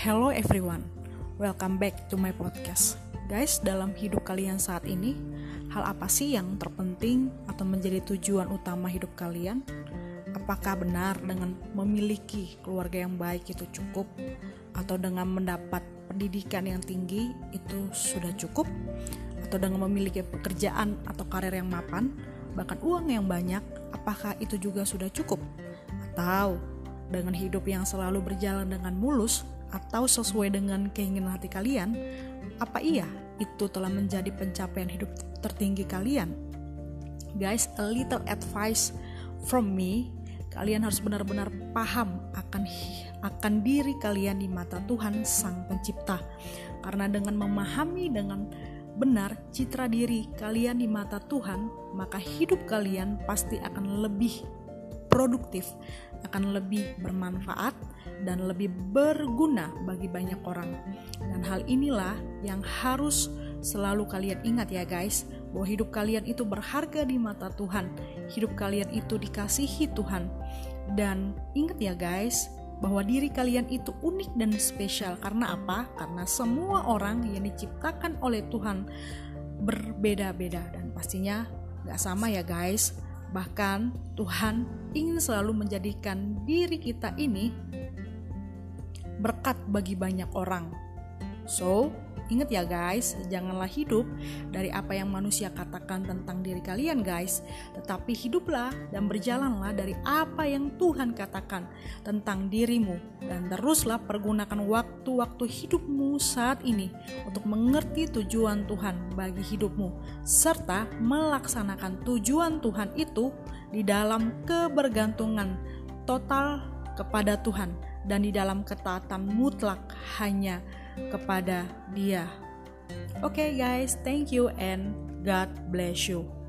Hello everyone, welcome back to my podcast. Guys, dalam hidup kalian saat ini, hal apa sih yang terpenting atau menjadi tujuan utama hidup kalian? Apakah benar dengan memiliki keluarga yang baik itu cukup? Atau dengan mendapat pendidikan yang tinggi itu sudah cukup? Atau dengan memiliki pekerjaan atau karir yang mapan, bahkan uang yang banyak, apakah itu juga sudah cukup? Atau dengan hidup yang selalu berjalan dengan mulus, atau sesuai dengan keinginan hati kalian, apa iya itu telah menjadi pencapaian hidup tertinggi kalian? Guys, a little advice from me, kalian harus benar-benar paham akan akan diri kalian di mata Tuhan Sang Pencipta. Karena dengan memahami dengan benar citra diri kalian di mata Tuhan, maka hidup kalian pasti akan lebih produktif, akan lebih bermanfaat, dan lebih berguna bagi banyak orang. Dan hal inilah yang harus selalu kalian ingat ya guys, bahwa hidup kalian itu berharga di mata Tuhan. Hidup kalian itu dikasihi Tuhan. Dan ingat ya guys, bahwa diri kalian itu unik dan spesial. Karena apa? Karena semua orang yang diciptakan oleh Tuhan berbeda-beda dan pastinya gak sama ya guys. Bahkan Tuhan ingin selalu menjadikan diri kita ini berkat bagi banyak orang. So, ingat ya guys, janganlah hidup dari apa yang manusia katakan tentang diri kalian guys, tetapi hiduplah dan berjalanlah dari apa yang Tuhan katakan tentang dirimu. Dan teruslah pergunakan waktu-waktu hidupmu saat ini untuk mengerti tujuan Tuhan bagi hidupmu serta melaksanakan tujuan Tuhan itu di dalam kebergantungan total kepada Tuhan dan di dalam ketaatan mutlak hanya kepada Dia. Oke okay guys, thank you and God bless you.